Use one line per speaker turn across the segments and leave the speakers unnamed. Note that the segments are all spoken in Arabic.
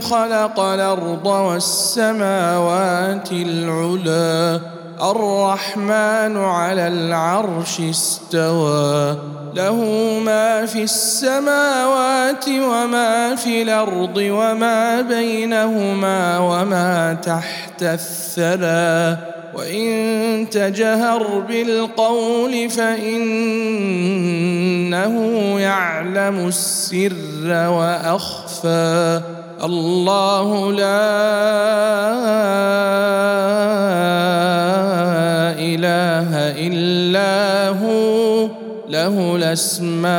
خلق الأرض والسماوات العلى الرحمن على العرش استوى. له ما في السماوات وما في الأرض وما بينهما وما تحت الثرى. وإن تجهر بالقول فإنه يعلم السر وأخفى. الله لا إله إلا هو له الأسماء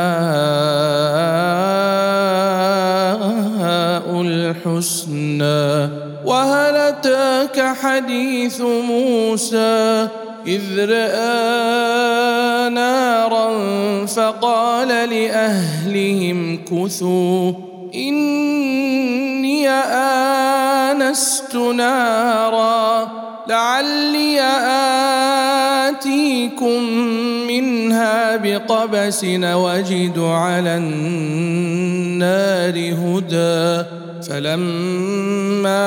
الحسنى. وهل أتاك حديث موسى؟ إذ رأى نارا فقال لأهلهم كثوا اني نارا لعلي آتيكم منها بقبس وجد على النار هدى. فلما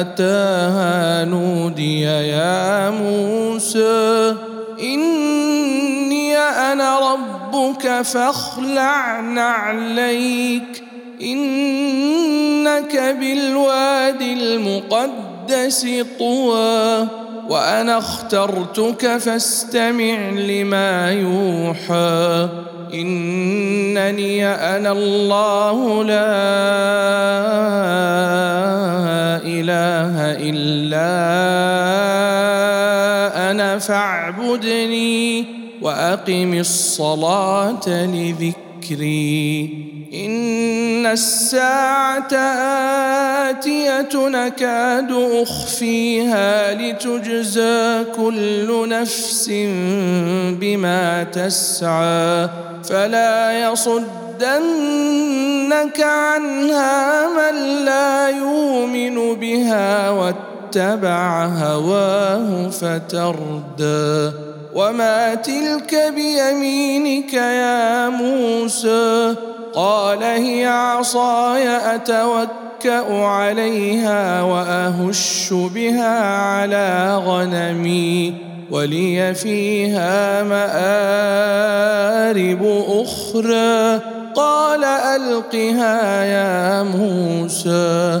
أتاها نودي يا موسى إني أنا ربك فاخلع نعليك انك بالوادي المقدس طوى وأنا اخترتك فاستمع لما يوحى. إنني أنا الله لا إله إلا أنا فاعبدني وأقم الصلاة لذكري. إن الساعة آتية نكاد أخفيها لتجزى كل نفس بما تسعى فلا يصدنك عنها من لا يؤمن بها واتبع هواه فتردى وما تلك بيمينك يا موسى قال هي عصاي اتوكا عليها واهش بها على غنمي ولي فيها مارب أخرى قال القها يا موسى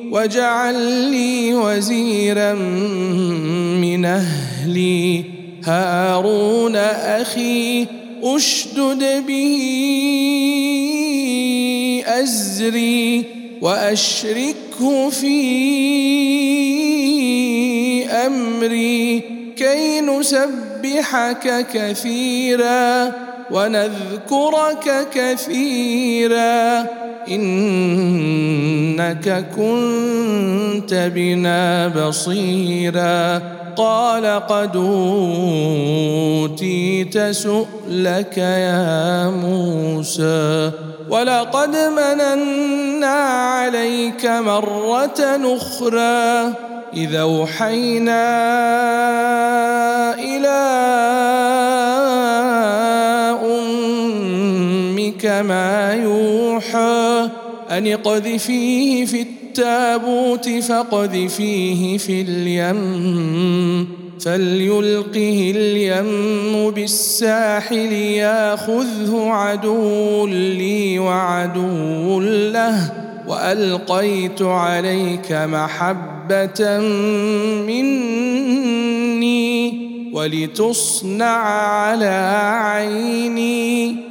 واجعل لي وزيرا من أهلي. هارون أخي اشدد به ازري واشركه في امري. كي نسبحك كثيرا ونذكرك كثيرا إنك كنت بنا بصيرا قال قد أوتيت سؤلك يا موسى ولقد مننا عليك مرة أخرى إذا أوحينا إلى أمك ما يوحى أن اقذفيه في التابوت فاقذفيه في اليم فليلقه اليم بالساحل ياخذه عدو لي وعدو له وألقيت عليك محبة مني ولتصنع على عيني.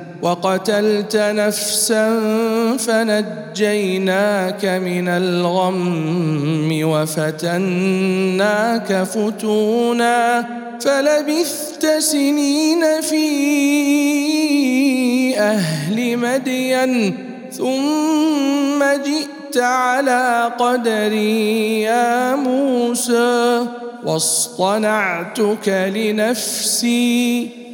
وقتلت نفسا فنجيناك من الغم وفتناك فتونا فلبثت سنين في أهل مدين ثم جئت على قدري يا موسى واصطنعتك لنفسي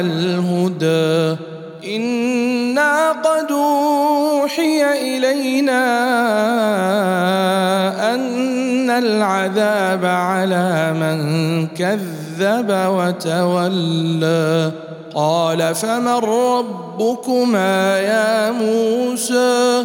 الهدى. إنا قد أوحي إلينا أن العذاب على من كذب وتولى. قال فمن ربكما يا موسى؟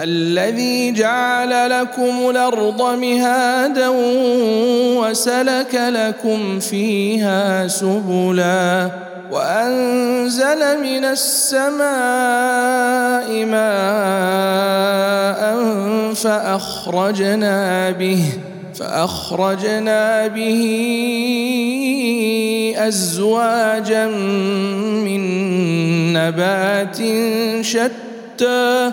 الذي جعل لكم الأرض مهادا وسلك لكم فيها سبلا وأنزل من السماء ماء فأخرجنا به فأخرجنا به أزواجا من نبات شتى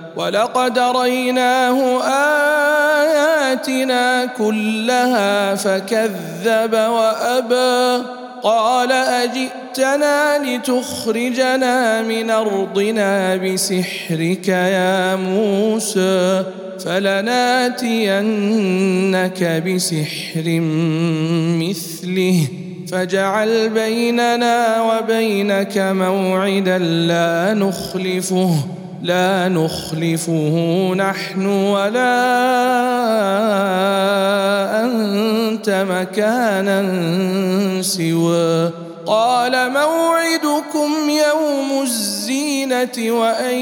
ولقد ريناه آياتنا كلها فكذب وأبى. قال أجئتنا لتخرجنا من أرضنا بسحرك يا موسى فلناتينك بسحر مثله. فاجعل بيننا وبينك موعدا لا نخلفه. لا نخلفه نحن ولا أنت مكانا سوى. قال موعدكم يوم الزينة وأن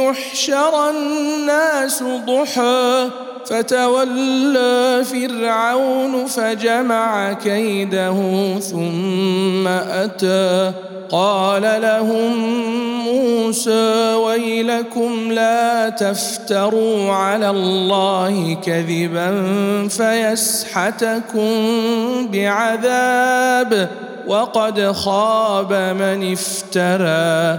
يحشر الناس ضحى. فتولى فرعون فجمع كيده ثم أتى. قال لهم موسى ويلكم لا تفتروا على الله كذبا فيسحتكم بعذاب وقد خاب من افترى.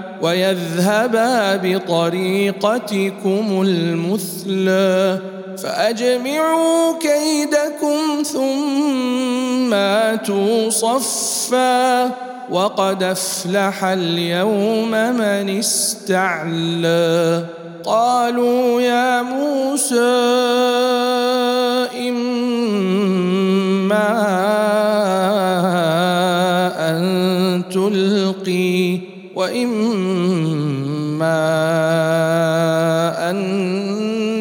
ويذهبا بطريقتكم المثلى فأجمعوا كيدكم ثم آتوا صفا وقد أفلح اليوم من استعلى قالوا يا موسى إما أن تلقي وإما أن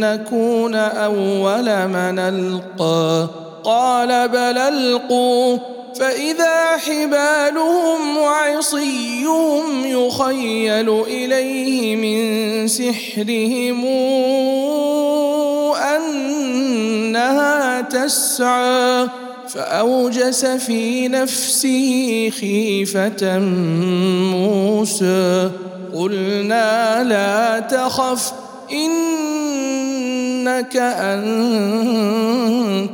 نكون أول من ألقى. قال بل ألقوا. فإذا حبالهم وعصيهم يخيل إليه من سحرهم أنها تسعى. فأوجس في نفسه خيفة موسى. قلنا لا تخف إنك أنت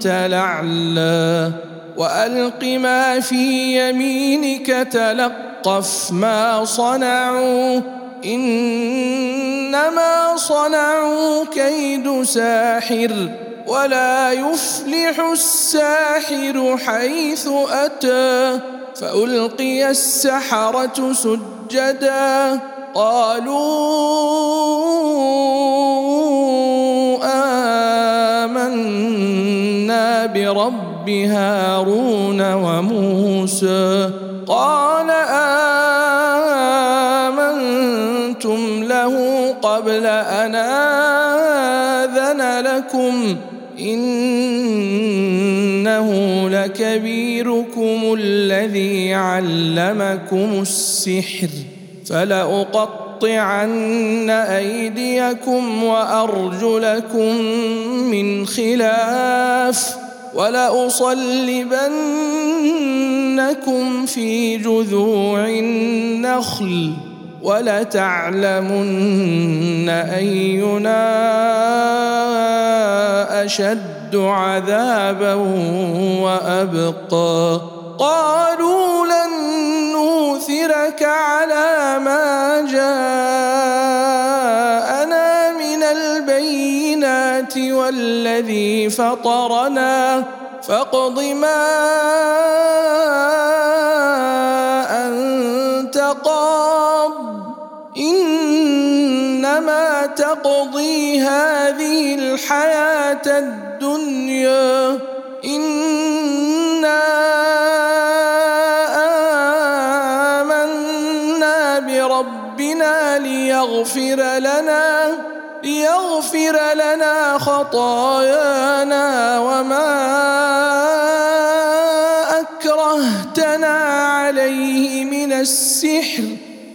الأعلى. وألق ما في يمينك تلقف ما صنعوا. إنما صنعوا كيد ساحر ولا يفلح الساحر حيث أتى فألقي السحرة سجدا. قالوا آمنا برب رب هارون وموسى. قال آمنتم له قبل أن آذن لكم. إنه لكبيركم الذي علمكم السحر فلأقطعن أيديكم وأرجلكم من خلاف ولأصلبنكم في جذوع النخل ولتعلمن أينا أشد عذابا وأبقى. قالوا لن نوثرك على ما جاءنا من البينات والذي فطرنا. فاقض ما إنما تقضي هذه الحياة الدنيا إنا آمنا بربنا ليغفر لنا ليغفر لنا خطايانا وما اكرهتنا عليه من السحر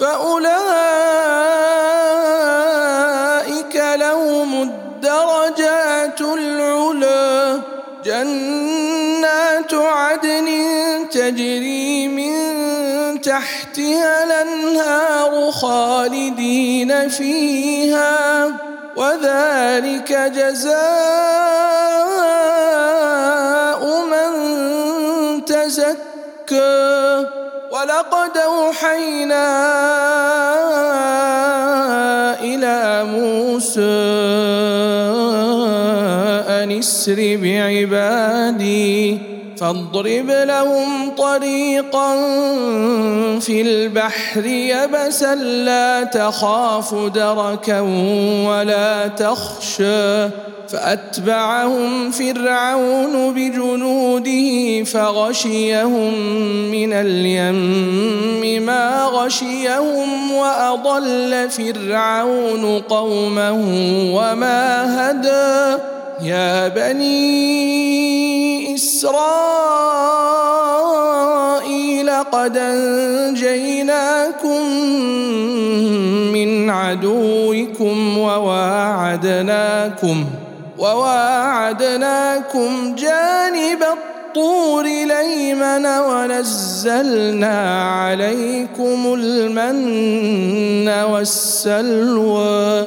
فأولئك لهم الدرجات العلى. جنات عدن تجري من تحتها الأنهار خالدين فيها وذلك جزاء من تزكى. ولقد اوحينا إلى موسى ان اسر بعبادي فاضرب لهم طريقا في البحر يبسا لا تخاف دركا ولا تخشى فأتبعهم فرعون بجنوده فغشيهم من اليم ما غشيهم وأضل فرعون قومه وما هدى يا بني إسرائيل قد أنجيناكم من عدوكم وواعدناكم وواعدناكم جانب الطور ليمن ونزلنا عليكم المن والسلوى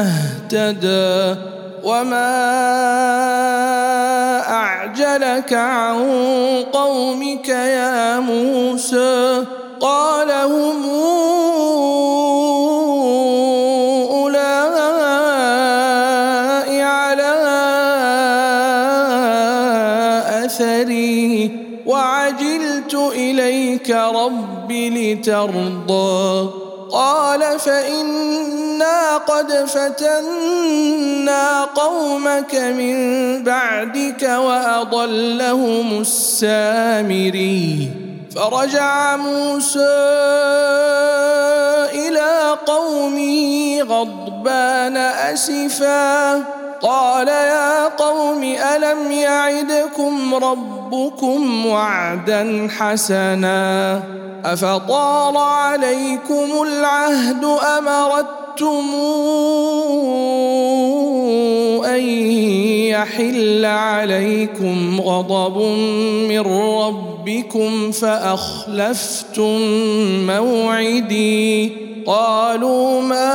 اهتدى وما أعجلك عن قومك يا موسى قال هم إليك رب لترضى قال فإنا قد فتنا قومك من بعدك وأضلهم السامري. فرجع موسى إلى قومه غضبان أسفا. قال يا قوم ألم يعدكم ربكم وعدا حسنا أفطال عليكم العهد أمرتم أن يحل عليكم غضب من ربكم فأخلفتم موعدي قالوا ما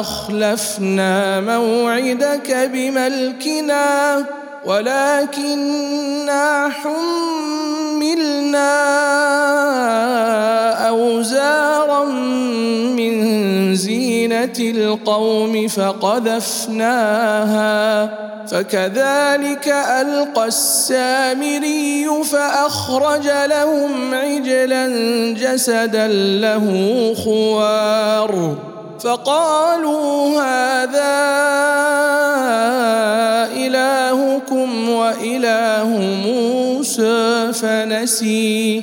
أخلفنا موعدك بملكنا ولكننا حملنا أوزارا من زينة القوم فقذفناها فكذلك ألقى السامري فأخرج لهم عجلا جسدا له خوار. فقالوا هذا إلهكم وإله موسى فنسي.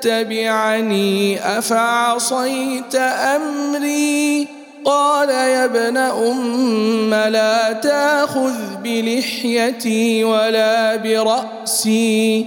تتبعني أفعصيت أمري؟ قال يا ابن أم لا تأخذ بلحيتي ولا برأسي.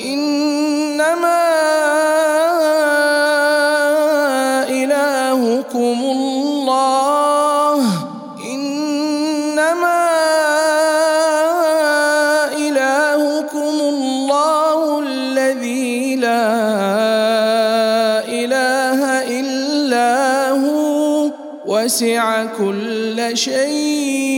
إنما إلهكم الله. إنما إلهكم الله الذي لا إله إلا هو. وسع كل شيء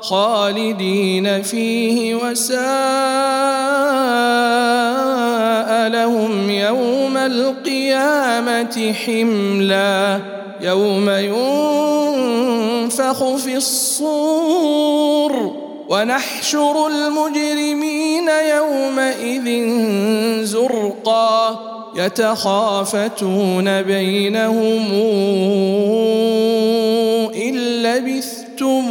خالدين فيه وساء لهم يوم القيامة حملا يوم ينفخ في الصور ونحشر المجرمين يومئذ زرقا يتخافتون بينهم إن لبثتم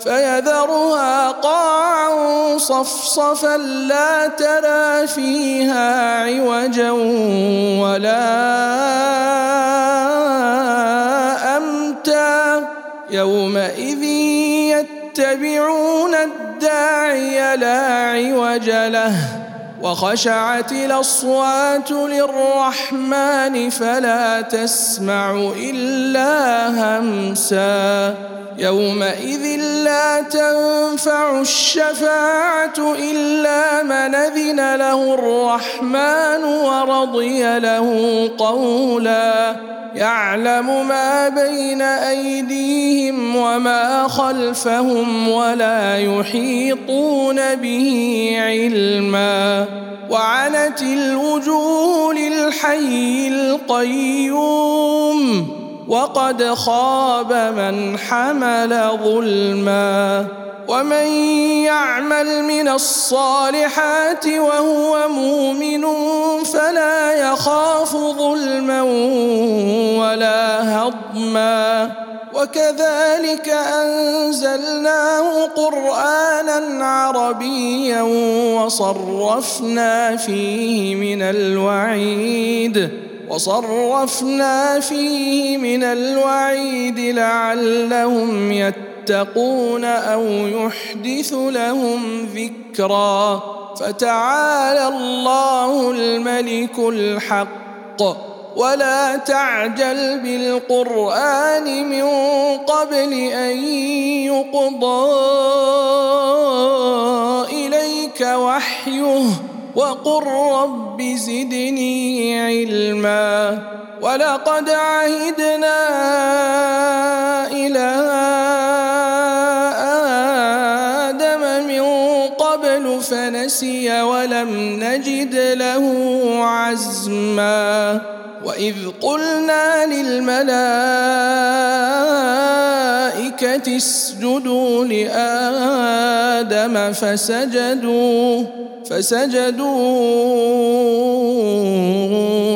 فيذرها قاعا صفصفا لا ترى فيها عوجا ولا أمتا يومئذ يتبعون الداعي لا عوج له وخشعت الأصوات للرحمن فلا تسمع إلا همسا. يومئذ لا تنفع الشفاعة إلا من أذن له الرحمن ورضي له قولا. يعلم ما بين أيديهم وما خلفهم ولا يحيطون به علما. وعنت الوجوه للحي القيوم وقد خاب من حمل ظلما. ومن يعمل من الصالحات وهو مؤمن فلا يخاف ظلما ولا هضما. وكذلك أنزلناه قرآنا عربيا وصرفنا فيه من الوعيد وصرفنا فيه من الوعيد لعلهم يتقون. أو يحدث لهم ذكرا فتعالى الله الملك الحق ولا تعجل بالقرآن من قبل أن يقضى إليك وحيه وقل رب زدني علما ولقد عهدنا إلى فنسي ولم نجد له عزما. وإذ قلنا للملائكة اسجدوا لآدم فسجدوا فسجدوا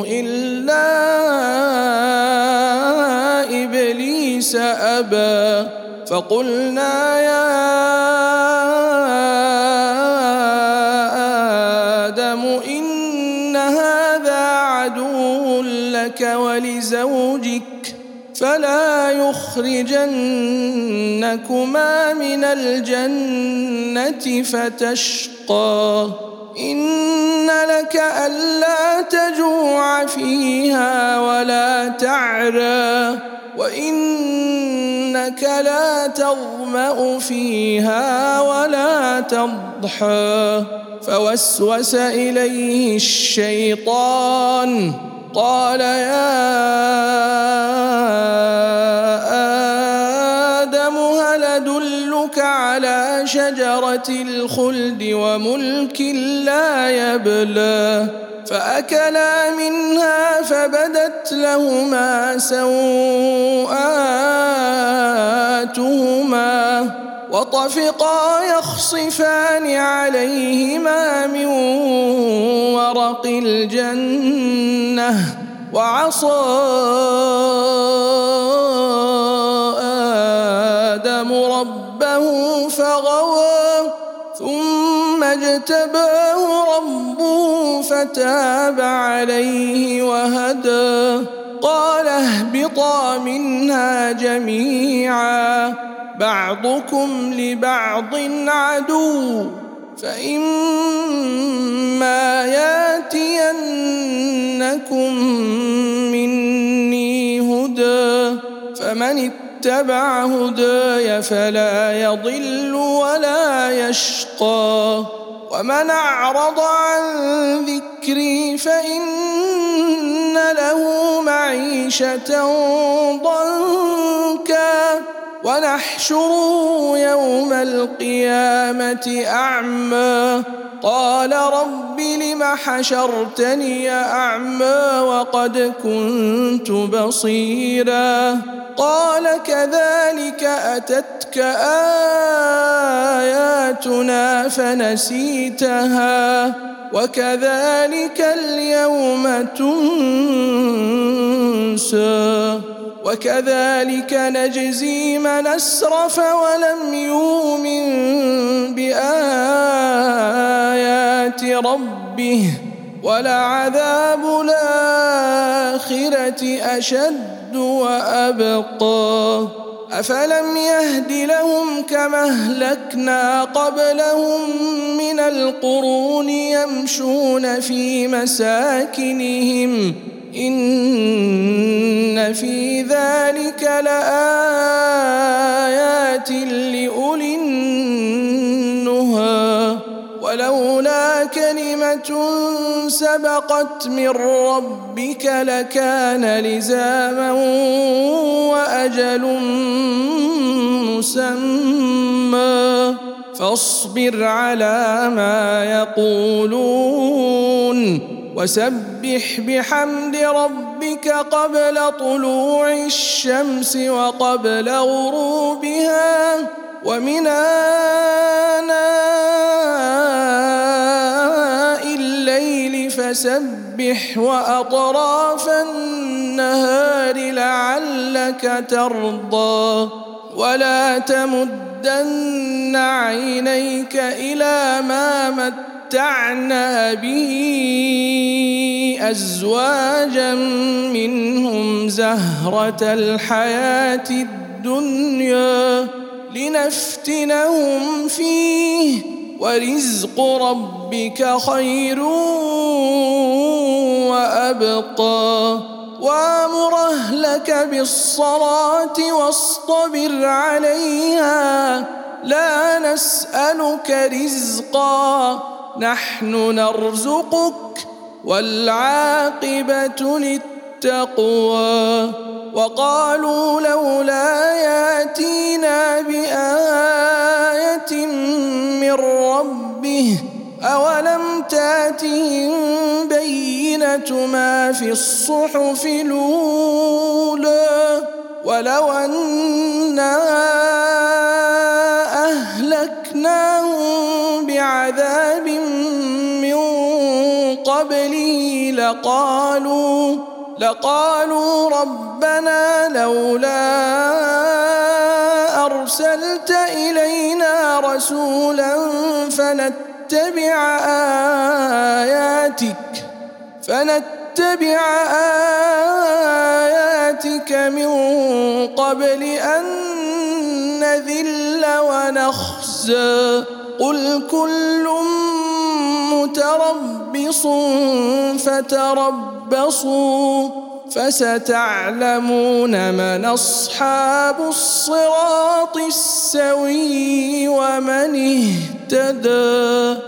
إلا إبليس أبى. فقلنا يا فلا يخرجنكما من الجنة فتشقى. إن لك ألا تجوع فيها ولا تعرى. وإنك لا تظمأ فيها ولا تضحى. فوسوس إليه الشيطان. قال يا آدم هل أدلك على شجرة الخلد وملك لا يبلى؟ فأكلا منها فبدت لهما سوءاتهما. وطفقا يخصفان عليهما من ورق الجنة وعصى آدم ربه فغوى ثم اجتباه ربه فتاب عليه وهدى. قال اهبطا منها جميعا. بعضكم لبعض عدو فإما ياتينكم مني هدى فمن اتبع هداي فلا يضل ولا يشقى ومن أعرض عن ذكري فإن له معيشة ضنكا. ونحشره يوم القيامة أعمى. قال رب لم حشرتني أعمى وقد كنت بصيرا. قال كذلك أتتك آياتنا فنسيتها. وكذلك اليوم تنسى وكذلك نجزي من أسرف ولم يؤمن بآيات ربه ولعذاب الآخرة أشد وأبقى أفلم يهد لهم كما أهلكنا قبلهم من القرون يمشون في مساكنهم إن في ذلك لآيات لأولي النهى ولولا كلمة سبقت من ربك لكان لزاما وأجل مسمى. فاصبر على ما يقولون وسبح بحمد ربك قبل طلوع الشمس وقبل غروبها ومن آناء فسبح وأطراف النهار لعلك لعلك ترضى ولا تمدن عينيك إلى ما متعنا به أزواجا منهم زهرة الحياة الدنيا لنفتنهم فيه ورزق ربك خير وأبقى. وأمر أهلك بالصلاة واصطبر عليها. لا نسألك رزقا. نحن نرزقك والعاقبة للتقوى وقالوا لولا ياتينا بآية من ربه أولم تأتهم بينة ما في الصحف الأولى ولو أنا أهلكناهم بعذاب من قبله لقالوا لقالوا ربنا لولا أرسلت إلينا رسولا فنتبع آياتك فنتبع آياتك من قبل أن نذل ونخزى. قل كل متربص فتربصوا فستعلمون من أصحاب الصراط السوي ومن اهتدى